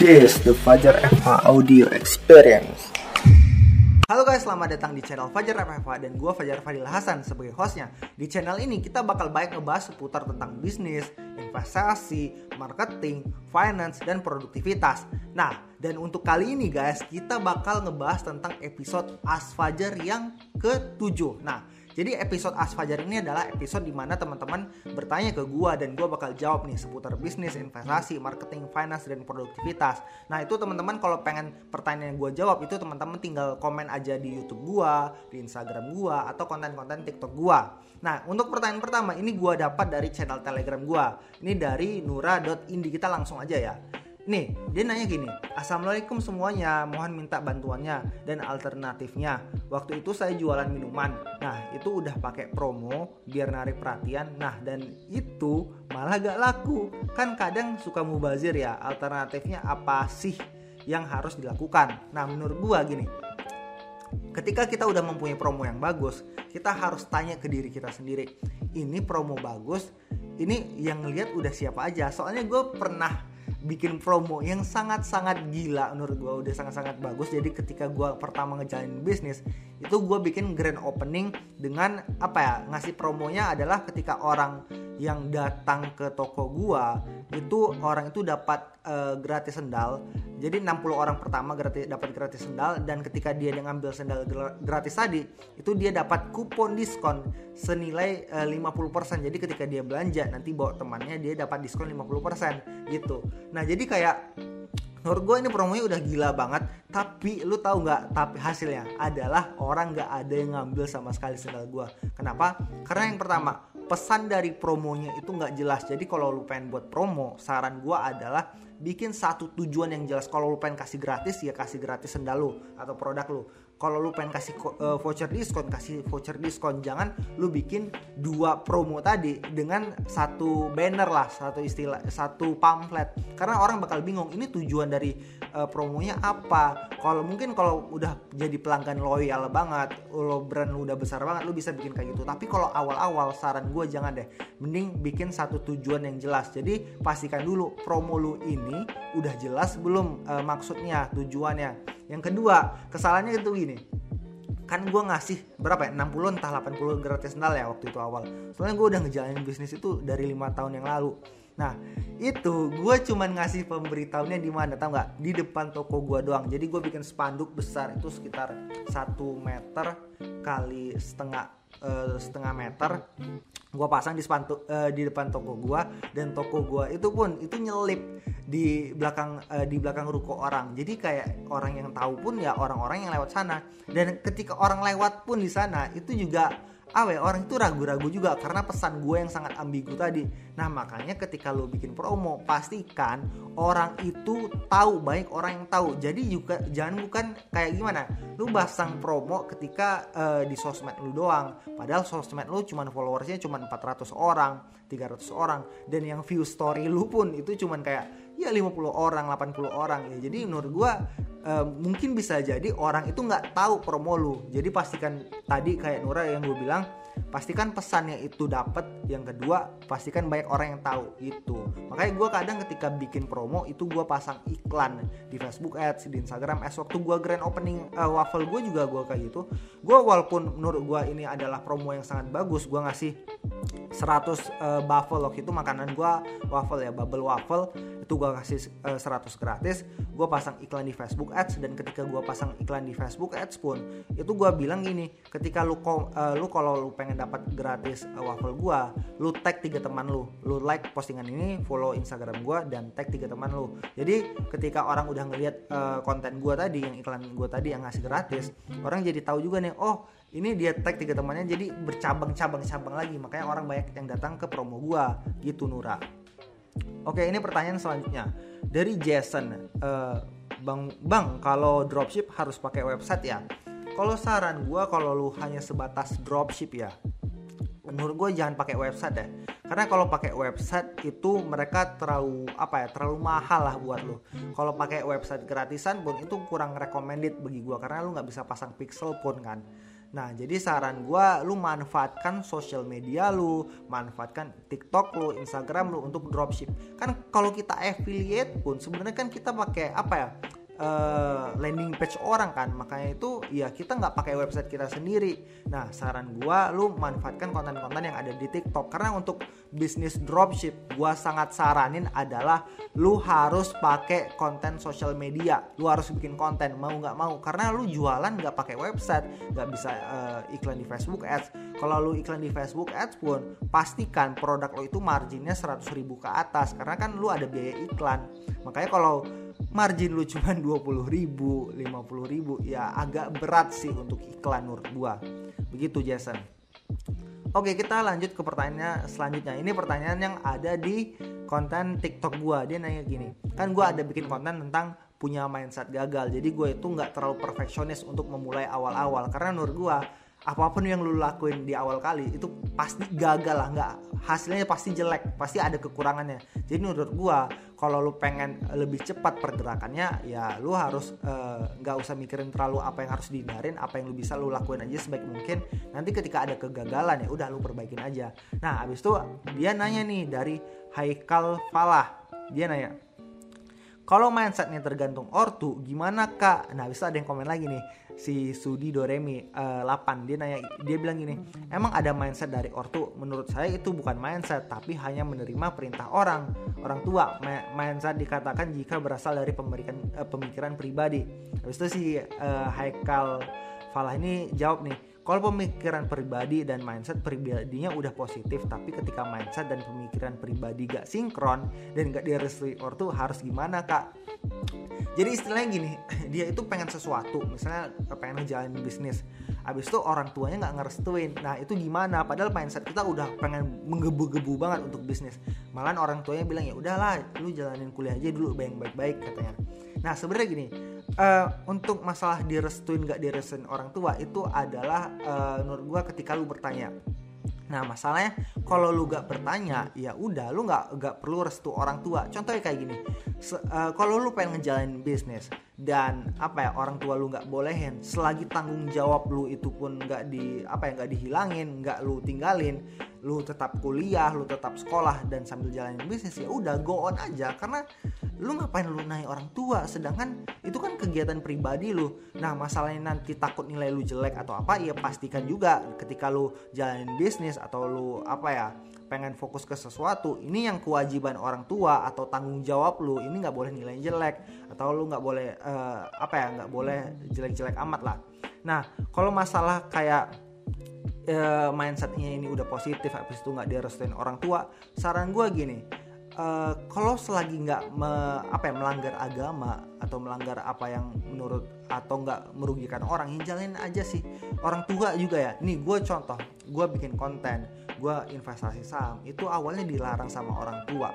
This the Fajar FH Audio Experience. Halo guys, selamat datang di channel Fajar FFA dan gue Fajar Fadil Hasan sebagai hostnya. Di channel ini kita bakal banyak ngebahas seputar tentang bisnis, investasi, marketing, finance, dan produktivitas. Nah, dan untuk kali ini guys, kita bakal ngebahas tentang episode As Fajar yang ke-7. Nah, jadi episode As Fajar ini adalah episode di mana teman-teman bertanya ke gua dan gua bakal jawab nih seputar bisnis, investasi, marketing, finance, dan produktivitas. Nah itu teman-teman kalau pengen pertanyaan gua jawab itu teman-teman tinggal komen aja di YouTube gua, di Instagram gua, atau konten-konten TikTok gua. Nah untuk pertanyaan pertama ini gua dapat dari channel Telegram gua. Ini dari nura.indi kita langsung aja ya. Nih, dia nanya gini, Assalamualaikum semuanya, mohon minta bantuannya dan alternatifnya. Waktu itu saya jualan minuman, nah itu udah pakai promo biar narik perhatian, nah dan itu malah gak laku. Kan kadang suka mubazir ya, alternatifnya apa sih yang harus dilakukan? Nah menurut gua gini, ketika kita udah mempunyai promo yang bagus, kita harus tanya ke diri kita sendiri, ini promo bagus, ini yang lihat udah siapa aja. Soalnya gue pernah bikin promo yang sangat-sangat gila menurut gue udah sangat-sangat bagus. Jadi ketika gue pertama ngejalanin bisnis itu gue bikin grand opening dengan apa ya ngasih promonya adalah ketika orang yang datang ke toko gue itu orang itu dapat uh, gratis sendal jadi 60 orang pertama gratis dapat gratis sendal dan ketika dia ngambil sendal gratis tadi itu dia dapat kupon diskon senilai uh, eh, 50%. Jadi ketika dia belanja nanti bawa temannya dia dapat diskon 50% gitu. Nah, jadi kayak menurut gue ini promonya udah gila banget tapi lu tahu nggak tapi hasilnya adalah orang nggak ada yang ngambil sama sekali sendal gue kenapa karena yang pertama pesan dari promonya itu nggak jelas. Jadi kalau lu pengen buat promo saran gue adalah bikin satu tujuan yang jelas. Kalau lu pengen kasih gratis ya kasih gratis sendal lu atau produk lu kalau lu pengen kasih uh, voucher diskon kasih voucher diskon. Jangan lu bikin dua promo tadi dengan satu banner lah satu istilah satu pamflet. Karena orang bakal bingung ini tujuan dari uh, promonya apa? Kalau mungkin kalau udah jadi pelanggan loyal banget lo brand lu udah besar banget lu bisa bikin kayak gitu. Tapi kalau awal-awal saran gue jangan deh. Mending bikin satu tujuan yang jelas. Jadi pastikan dulu promo lu ini udah jelas belum uh, maksudnya tujuannya yang kedua kesalahannya itu gini. Kan gue ngasih berapa ya? 60 entah 80 gratis sendal ya waktu itu awal. Soalnya gue udah ngejalanin bisnis itu dari lima tahun yang lalu. Nah itu gue cuman ngasih pemberitahunya di mana tau nggak? Di depan toko gue doang. Jadi gue bikin spanduk besar itu sekitar satu meter kali setengah uh, setengah meter gue pasang di uh, di depan toko gue dan toko gue itu pun itu nyelip di belakang uh, di belakang ruko orang. Jadi kayak orang yang tahu pun ya orang-orang yang lewat sana. Dan ketika orang lewat pun di sana itu juga awe orang itu ragu-ragu juga karena pesan gue yang sangat ambigu tadi. Nah makanya ketika lo bikin promo pastikan orang itu tahu baik orang yang tahu. Jadi juga jangan bukan kayak gimana. Lu pasang promo ketika uh, di sosmed lu doang. Padahal sosmed lu cuma followersnya cuma 400 orang 300 orang. Dan yang view story lu pun itu cuma kayak ya 50 orang 80 orang. Ya jadi menurut gue uh, mungkin bisa jadi orang itu nggak tahu promo lu. Jadi pastikan tadi kayak Nura yang gue bilang pastikan pesannya itu dapat yang kedua pastikan banyak orang yang tahu itu. Makanya gue kadang ketika bikin promo itu gue pasang iklan di Facebook Ads di Instagram Ads. Waktu gue grand opening uh, waffle gue juga gue kayak gitu gue walaupun menurut gue ini adalah promo yang sangat bagus gue ngasih 100 uh, eh, buffle. Waktu itu makanan gue waffle ya bubble waffle itu gue kasih uh, 100 gratis. Gue pasang iklan di Facebook Ads dan ketika gue pasang iklan di Facebook Ads pun itu gue bilang gini ketika lu uh, lu kalau lu pengen dapat gratis uh, waffle gue lu tag tiga teman lu. Lu like postingan ini follow Instagram gue dan tag tiga teman lu. Jadi ketika orang udah ngelihat uh, konten gue tadi yang iklan gue tadi yang ngasih gratis orang jadi tahu juga nih oh ini dia tag tiga temannya jadi bercabang-cabang-cabang lagi. Makanya orang banyak yang datang ke promo gua. Gitu Nura. Oke ini pertanyaan selanjutnya. Dari Jason uh, bang bang kalau dropship harus pakai website ya? Kalau saran gua kalau lu hanya sebatas dropship ya menurut gue jangan pakai website ya karena kalau pakai website itu mereka terlalu apa ya terlalu mahal lah buat lo kalau pakai website gratisan pun itu kurang recommended bagi gue karena lu nggak bisa pasang pixel pun kan Nah, jadi saran gua lu manfaatkan sosial media lu, manfaatkan TikTok lu, Instagram lu untuk dropship. Kan kalau kita affiliate pun sebenarnya kan kita pakai apa ya? Uh, landing page orang kan. Makanya itu ya kita nggak pakai website kita sendiri. Nah saran gua lu manfaatkan konten-konten yang ada di TikTok. Karena untuk bisnis dropship gua sangat saranin adalah lu harus pakai konten sosial media. Lu harus bikin konten mau nggak mau. Karena lu jualan nggak pakai website nggak bisa uh, iklan di Facebook Ads. Kalau lu iklan di Facebook Ads pun pastikan produk lo itu marginnya 100 ribu ke atas. Karena kan lu ada biaya iklan. Makanya kalau margin lu cuma 20 ribu 50 ribu. Ya agak berat sih untuk iklan menurut gua. Begitu Jason. Oke kita lanjut ke pertanyaan selanjutnya. Ini pertanyaan yang ada di konten TikTok gua. Dia nanya gini Kan gua ada bikin konten tentang punya mindset gagal. Jadi gue itu nggak terlalu perfeksionis untuk memulai awal-awal. Karena menurut gua apa pun yang lu lakuin di awal kali itu pasti gagal lah. Nggak hasilnya pasti jelek pasti ada kekurangannya. Jadi menurut gua kalau lu pengen lebih cepat pergerakannya ya lu harus eh, nggak uh, usah mikirin terlalu apa yang harus dihindarin apa yang lu bisa lu lakuin aja sebaik mungkin. Nanti ketika ada kegagalan ya udah lu perbaikin aja. Nah abis itu dia nanya nih dari Haikal Falah. Dia nanya kalau mindsetnya tergantung ortu gimana kak? Nah bisa ada yang komen lagi nih si Sudi Doremi uh, eh, 8 dia nanya dia bilang gini emang ada mindset dari ortu? Menurut saya itu bukan mindset tapi hanya menerima perintah orang orang tua. Mindset dikatakan jika berasal dari pemberikan uh, pemikiran pribadi. Habis itu si uh, Haikal Falah ini jawab nih kalau pemikiran pribadi dan mindset pribadinya udah positif tapi ketika mindset dan pemikiran pribadi gak sinkron dan gak direstui ortu harus gimana kak jadi istilahnya gini dia itu pengen sesuatu misalnya pengen ngejalanin bisnis. Abis itu orang tuanya nggak ngerestuin. Nah itu gimana? Padahal mindset kita udah pengen menggebu-gebu banget untuk bisnis. Malah orang tuanya bilang ya udahlah lu jalanin kuliah aja dulu baik-baik katanya. Nah sebenarnya gini uh, untuk masalah direstuin nggak direstuin orang tua itu adalah uh, menurut gua ketika lu bertanya Nah masalahnya kalau lu gak bertanya ya udah lu gak, gak perlu restu orang tua. Contohnya kayak gini, uh, kalau lu pengen ngejalanin bisnis dan apa ya orang tua lu gak bolehin, selagi tanggung jawab lu itu pun gak di apa ya nggak dihilangin, gak lu tinggalin, lu tetap kuliah, lu tetap sekolah dan sambil jalanin bisnis ya udah go on aja. Karena lu ngapain lu naik orang tua? Sedangkan itu kan kegiatan pribadi lu. Nah masalahnya nanti takut nilai lu jelek atau apa ya pastikan juga ketika lu jalanin bisnis atau lu apa ya pengen fokus ke sesuatu ini yang kewajiban orang tua atau tanggung jawab lu ini nggak boleh nilai jelek atau lu nggak boleh uh, apa ya nggak boleh jelek-jelek amat lah. Nah kalau masalah kayak uh, mindsetnya ini udah positif habis itu nggak direstuin orang tua saran gue gini uh, kalau selagi nggak apa ya melanggar agama atau melanggar apa yang menurut atau nggak merugikan orang ya jalanin aja sih. Orang tua juga ya. Nih gue contoh gue bikin konten gue investasi saham itu awalnya dilarang sama orang tua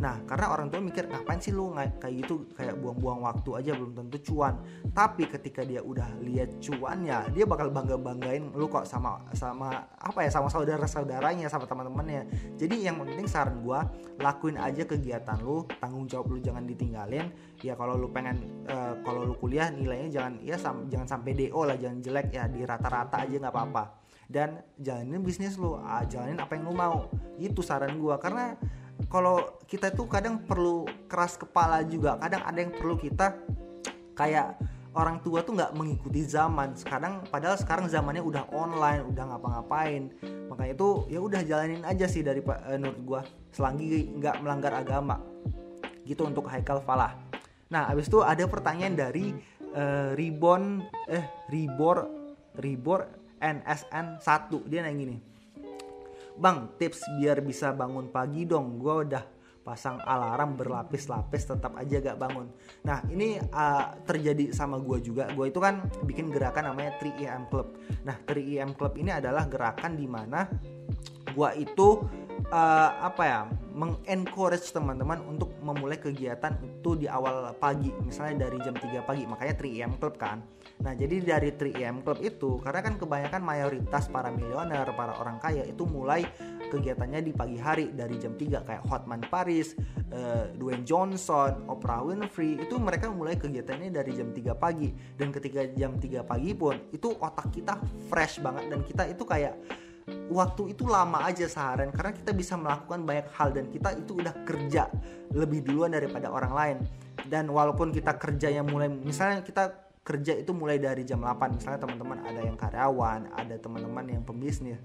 Nah, karena orang tua mikir ngapain sih lu kayak gitu kayak buang-buang waktu aja belum tentu cuan. Tapi ketika dia udah lihat cuannya, dia bakal bangga-banggain lu kok sama sama apa ya sama saudara-saudaranya, sama teman-temannya. Jadi yang penting saran gua lakuin aja kegiatan lu, tanggung jawab lu jangan ditinggalin. Ya kalau lu pengen uh, kalau lu kuliah nilainya jangan ya sam, jangan sampai DO lah, jangan jelek ya di rata-rata aja nggak apa-apa. Dan jalanin bisnis lu, ah, jalanin apa yang lu mau. Itu saran gua karena kalau kita tuh kadang perlu keras kepala juga. Kadang ada yang perlu kita kayak orang tua tuh nggak mengikuti zaman. Sekarang padahal sekarang zamannya udah online udah ngapa-ngapain. Makanya itu ya udah jalanin aja sih dari uh, menurut gue selagi nggak melanggar agama. Gitu untuk Haikal Falah. Nah abis itu ada pertanyaan dari uh, Ribon eh Ribor Ribor NSN 1 dia nanya gini Bang, tips biar bisa bangun pagi dong. Gue udah pasang alarm berlapis-lapis tetap aja gak bangun. Nah ini uh, terjadi sama gue juga. Gue itu kan bikin gerakan namanya 3EM Club. Nah 3EM Club ini adalah gerakan di mana gue itu uh, apa ya mengencourage teman-teman untuk memulai kegiatan itu di awal pagi misalnya dari jam 3 pagi makanya 3am club kan. Nah jadi dari 3am club itu karena kan kebanyakan mayoritas para milioner para orang kaya itu mulai kegiatannya di pagi hari dari jam 3 kayak Hotman Paris, uh, Dwayne Johnson, Oprah Winfrey itu mereka mulai kegiatannya dari jam 3 pagi. Dan ketika jam 3 pagi pun itu otak kita fresh banget dan kita itu kayak waktu itu lama aja seharian karena kita bisa melakukan banyak hal dan kita itu udah kerja lebih duluan daripada orang lain. Dan walaupun kita kerja yang mulai misalnya kita kerja itu mulai dari jam 8 misalnya teman-teman ada yang karyawan ada teman-teman yang pembisnis.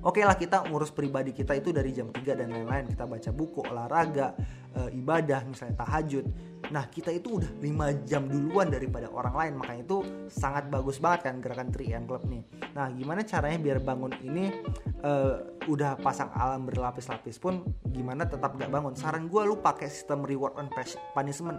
Oke okay lah kita ngurus pribadi kita itu dari jam 3 dan lain-lain. Kita baca buku olahraga e, ibadah misalnya tahajud nah kita itu udah 5 jam duluan daripada orang lain makanya itu sangat bagus banget kan gerakan 3M Club nih. Nah gimana caranya biar bangun ini e, udah pasang alam berlapis-lapis pun gimana tetap gak bangun? Saran gue lu pakai sistem reward and punishment.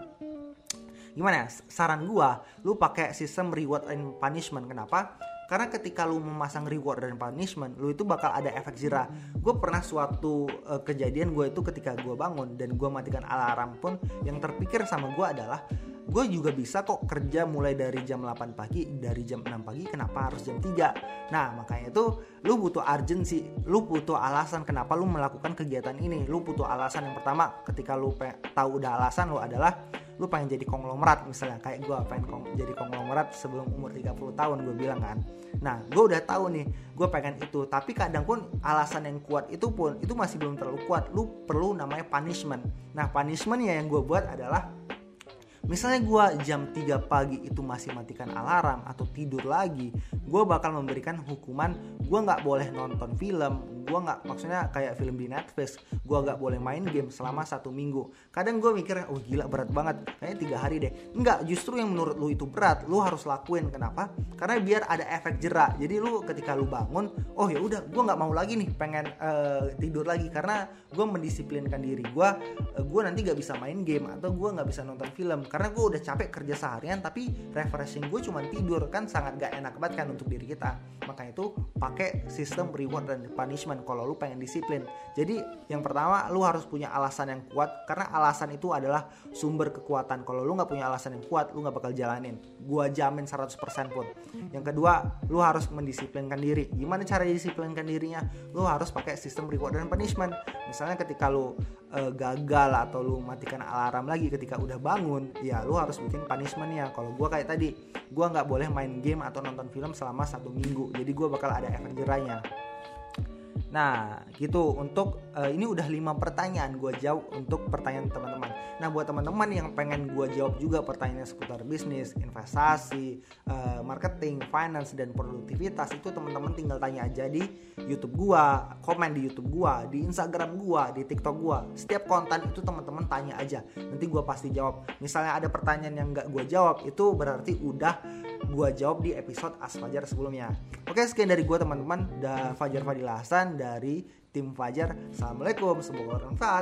Gimana ya? Saran gua lu pakai sistem reward and punishment. Kenapa karena ketika lu memasang reward dan punishment lu itu bakal ada efek jerah. Gue pernah suatu uh, kejadian gue itu ketika gue bangun dan gue matikan alarm pun yang terpikir sama gue adalah gue juga bisa kok kerja mulai dari jam 8 pagi dari jam 6 pagi kenapa harus jam 3 nah makanya itu lu butuh urgency lu butuh alasan kenapa lu melakukan kegiatan ini. Lu butuh alasan yang pertama ketika lu tahu udah alasan lu adalah lu pengen jadi konglomerat. Misalnya kayak gue pengen kong jadi konglomerat sebelum umur 30 tahun gue bilang kan. Nah gue udah tahu nih gue pengen itu. Tapi kadang pun alasan yang kuat itu pun itu masih belum terlalu kuat. Lu perlu namanya punishment. Nah punishment ya yang gue buat adalah Misalnya gue jam 3 pagi itu masih matikan alarm atau tidur lagi, gue bakal memberikan hukuman. Gue nggak boleh nonton film, gue nggak maksudnya kayak film di Netflix gue nggak boleh main game selama satu minggu. Kadang gue mikir oh gila berat banget kayaknya tiga hari deh. Nggak justru yang menurut lu itu berat lu harus lakuin. Kenapa? Karena biar ada efek jerak. Jadi lu ketika lu bangun oh ya udah gue nggak mau lagi nih pengen uh, tidur lagi. Karena gue mendisiplinkan diri gue uh, gue nanti nggak bisa main game atau gue nggak bisa nonton film karena gue udah capek kerja seharian tapi refreshing gue cuma tidur kan sangat gak enak banget kan untuk diri kita makanya itu pakai sistem reward dan punishment kalau lu pengen disiplin. Jadi yang pertama lu harus punya alasan yang kuat karena alasan itu adalah sumber kekuatan. Kalau lu nggak punya alasan yang kuat, lu nggak bakal jalanin. Gua jamin 100% pun. Yang kedua, lu harus mendisiplinkan diri. Gimana cara disiplinkan dirinya? Lu harus pakai sistem reward dan punishment. Misalnya ketika lu uh, gagal atau lu matikan alarm lagi ketika udah bangun, ya lu harus bikin punishmentnya. Kalau gua kayak tadi, gua nggak boleh main game atau nonton film selama satu minggu. Jadi gua bakal ada efek jerahnya. Nah, gitu untuk uh, ini udah lima pertanyaan gue jawab untuk pertanyaan teman-teman. Nah, buat teman-teman yang pengen gue jawab juga pertanyaan seputar bisnis, investasi, uh, marketing, finance dan produktivitas itu teman-teman tinggal tanya aja di YouTube gue, komen di YouTube gue, di Instagram gue, di TikTok gue. Setiap konten itu teman-teman tanya aja. Nanti gue pasti jawab. Misalnya ada pertanyaan yang nggak gue jawab, itu berarti udah gue jawab di episode As Fajar sebelumnya. Oke, sekian dari gue teman-teman. Dan Fajar Fadil Hasan dari tim Fajar. Assalamualaikum, semoga bermanfaat.